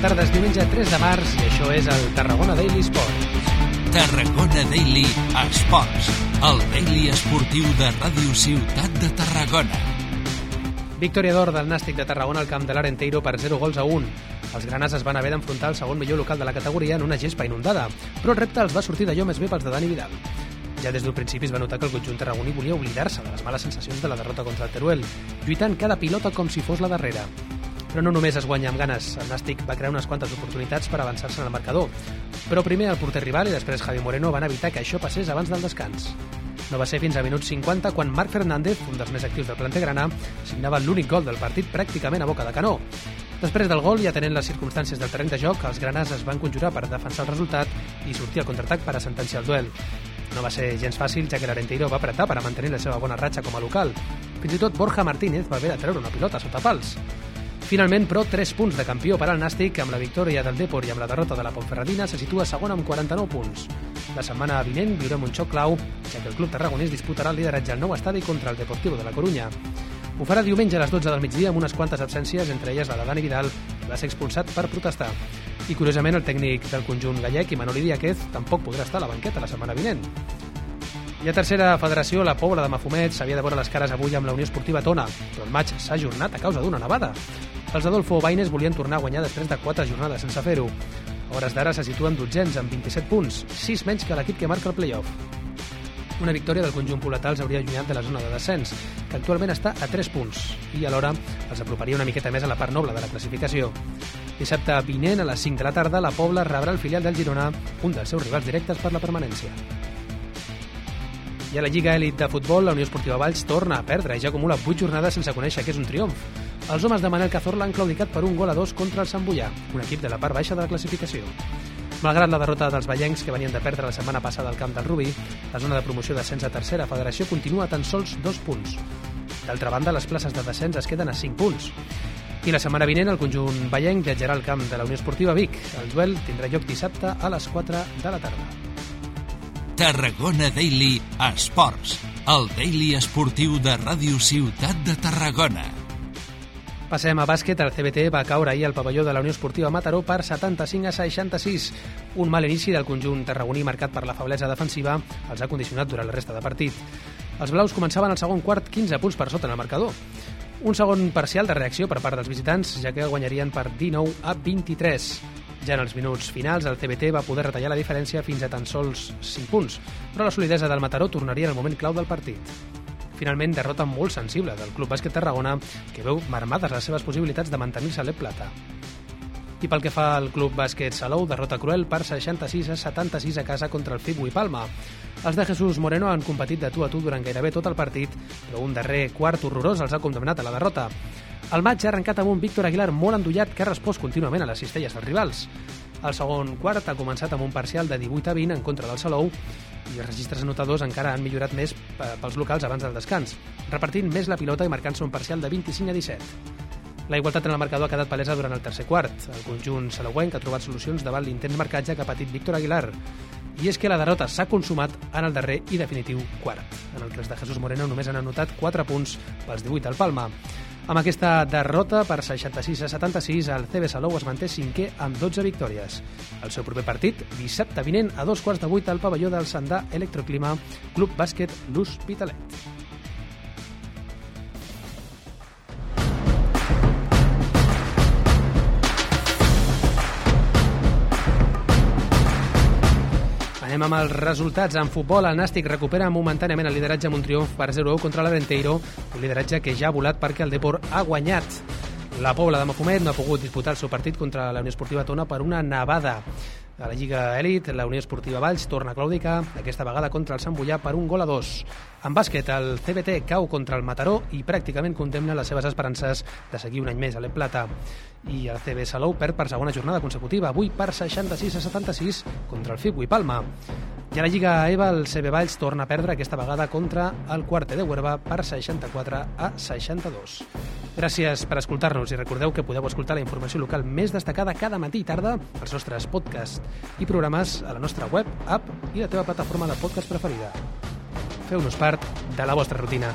la tarda, és diumenge 3 de març i això és el Tarragona Daily Sport. Tarragona Daily Esports, el daily esportiu de Ràdio Ciutat de Tarragona. Victòria d'or del Nàstic de Tarragona al camp de l'Arenteiro per 0 gols a 1. Els granes es van haver d'enfrontar al segon millor local de la categoria en una gespa inundada, però el repte els va sortir d'allò més bé pels de Dani Vidal. Ja des d'un principi es va notar que el conjunt tarragoní volia oblidar-se de les males sensacions de la derrota contra el Teruel, lluitant cada pilota com si fos la darrera. Però no només es guanya amb ganes, el Nàstic va crear unes quantes oportunitats per avançar-se en el marcador. Però primer el porter rival i després Javi Moreno van evitar que això passés abans del descans. No va ser fins a minut 50 quan Marc Fernández, un dels més actius del planter grana, signava l'únic gol del partit pràcticament a boca de canó. Després del gol, ja tenent les circumstàncies del terreny de joc, els granars es van conjurar per defensar el resultat i sortir al contraatac per a sentenciar el duel. No va ser gens fàcil, ja que l'Arenteiro va apretar per a mantenir la seva bona ratxa com a local. Fins i tot Borja Martínez va haver de treure una pilota sota pals. Finalment, però, 3 punts de campió per al Nàstic, amb la victòria del Depor i amb la derrota de la Pontferradina, se situa segon amb 49 punts. La setmana vinent viurem un xoc clau, ja que el club tarragonès disputarà el lideratge al nou estadi contra el Deportivo de la Corunya. Ho farà diumenge a les 12 del migdia amb unes quantes absències, entre elles la de Dani Vidal, que va ser expulsat per protestar. I curiosament el tècnic del conjunt gallec, Imanoli Díaz, tampoc podrà estar a la banqueta la setmana vinent. I a tercera federació, la Pobla de Mafumet s'havia de veure les cares avui amb la Unió Esportiva Tona, però el maig s'ha ajornat a causa d'una nevada. Els Adolfo Baines volien tornar a guanyar després de quatre jornades sense fer-ho. A hores d'ara se situen dotzens amb 27 punts, 6 menys que l'equip que marca el play-off. Una victòria del conjunt poletal els hauria allunyat de la zona de descens, que actualment està a 3 punts, i alhora els aproparia una miqueta més a la part noble de la classificació. Dissabte vinent, a les 5 de la tarda, la Pobla rebrà el filial del Girona, un dels seus rivals directes per la permanència. I a la Lliga Elit de Futbol, la Unió Esportiva Valls torna a perdre i ja acumula 8 jornades sense conèixer que és un triomf. Els homes de Manel Cazorla han claudicat per un gol a dos contra el Sant Bullà, un equip de la part baixa de la classificació. Malgrat la derrota dels ballencs que venien de perdre la setmana passada al camp del Rubí, la zona de promoció d'ascens a tercera federació continua a tan sols dos punts. D'altra banda, les places de descens es queden a 5 punts. I la setmana vinent el conjunt ballenc viatjarà al camp de la Unió Esportiva Vic. El duel tindrà lloc dissabte a les 4 de la tarda. Tarragona Daily Esports, el daily esportiu de Ràdio Ciutat de Tarragona. Passem a bàsquet. El CBT va caure ahir al pavelló de la Unió Esportiva Mataró per 75 a 66. Un mal inici del conjunt tarragoní marcat per la feblesa defensiva els ha condicionat durant la resta de partit. Els blaus començaven el segon quart 15 punts per sota en el marcador. Un segon parcial de reacció per part dels visitants, ja que guanyarien per 19 a 23. Ja en els minuts finals, el CBT va poder retallar la diferència fins a tan sols 5 punts, però la solidesa del Mataró tornaria en el moment clau del partit. Finalment, derrota molt sensible del Club Bàsquet Tarragona, que veu marmades les seves possibilitats de mantenir-se a l'E Plata. I pel que fa al Club Bàsquet Salou, derrota cruel per 66 a 76 a casa contra el Figu i Palma. Els de Jesús Moreno han competit de tu a tu durant gairebé tot el partit, però un darrer quart horrorós els ha condemnat a la derrota. El maig ha arrencat amb un Víctor Aguilar molt endollat que ha respost contínuament a les cistelles dels rivals. El segon quart ha començat amb un parcial de 18 a 20 en contra del Salou i els registres anotadors encara han millorat més pels locals abans del descans, repartint més la pilota i marcant-se un parcial de 25 a 17. La igualtat en el marcador ha quedat palesa durant el tercer quart. El conjunt salauenc ha trobat solucions davant l'intens marcatge que ha patit Víctor Aguilar. I és que la derrota s'ha consumat en el darrer i definitiu quart, en el que els de Jesús Moreno només han anotat 4 punts pels 18 al Palma. Amb aquesta derrota per 66 a 76, el CB Salou es manté cinquè amb 12 victòries. El seu proper partit, dissabte vinent a dos quarts de vuit al pavelló del Sandà Electroclima, Club Bàsquet L'Hospitalet. Anem amb els resultats. En futbol, el Nàstic recupera momentàniament el lideratge amb un triomf per 0-1 contra l'Arenteiro, un lideratge que ja ha volat perquè el Depor ha guanyat. La Pobla de Mafumet no ha pogut disputar el seu partit contra la Unió Esportiva Tona per una nevada. A la Lliga Elit, la Unió Esportiva Valls torna a claudicar, aquesta vegada contra el Sant Bullà per un gol a dos. En bàsquet, el CBT cau contra el Mataró i pràcticament condemna les seves esperances de seguir un any més a l'E Plata. I el CB Salou perd per segona jornada consecutiva, avui per 66 a 76 contra el Figu i Palma. I a la Lliga EVA, el CB Valls torna a perdre aquesta vegada contra el Quarte de Huerva per 64 a 62. Gràcies per escoltar-nos i recordeu que podeu escoltar la informació local més destacada cada matí i tarda als nostres podcasts i programes a la nostra web, app i la teva plataforma de podcast preferida. Feu-nos part de la vostra rutina.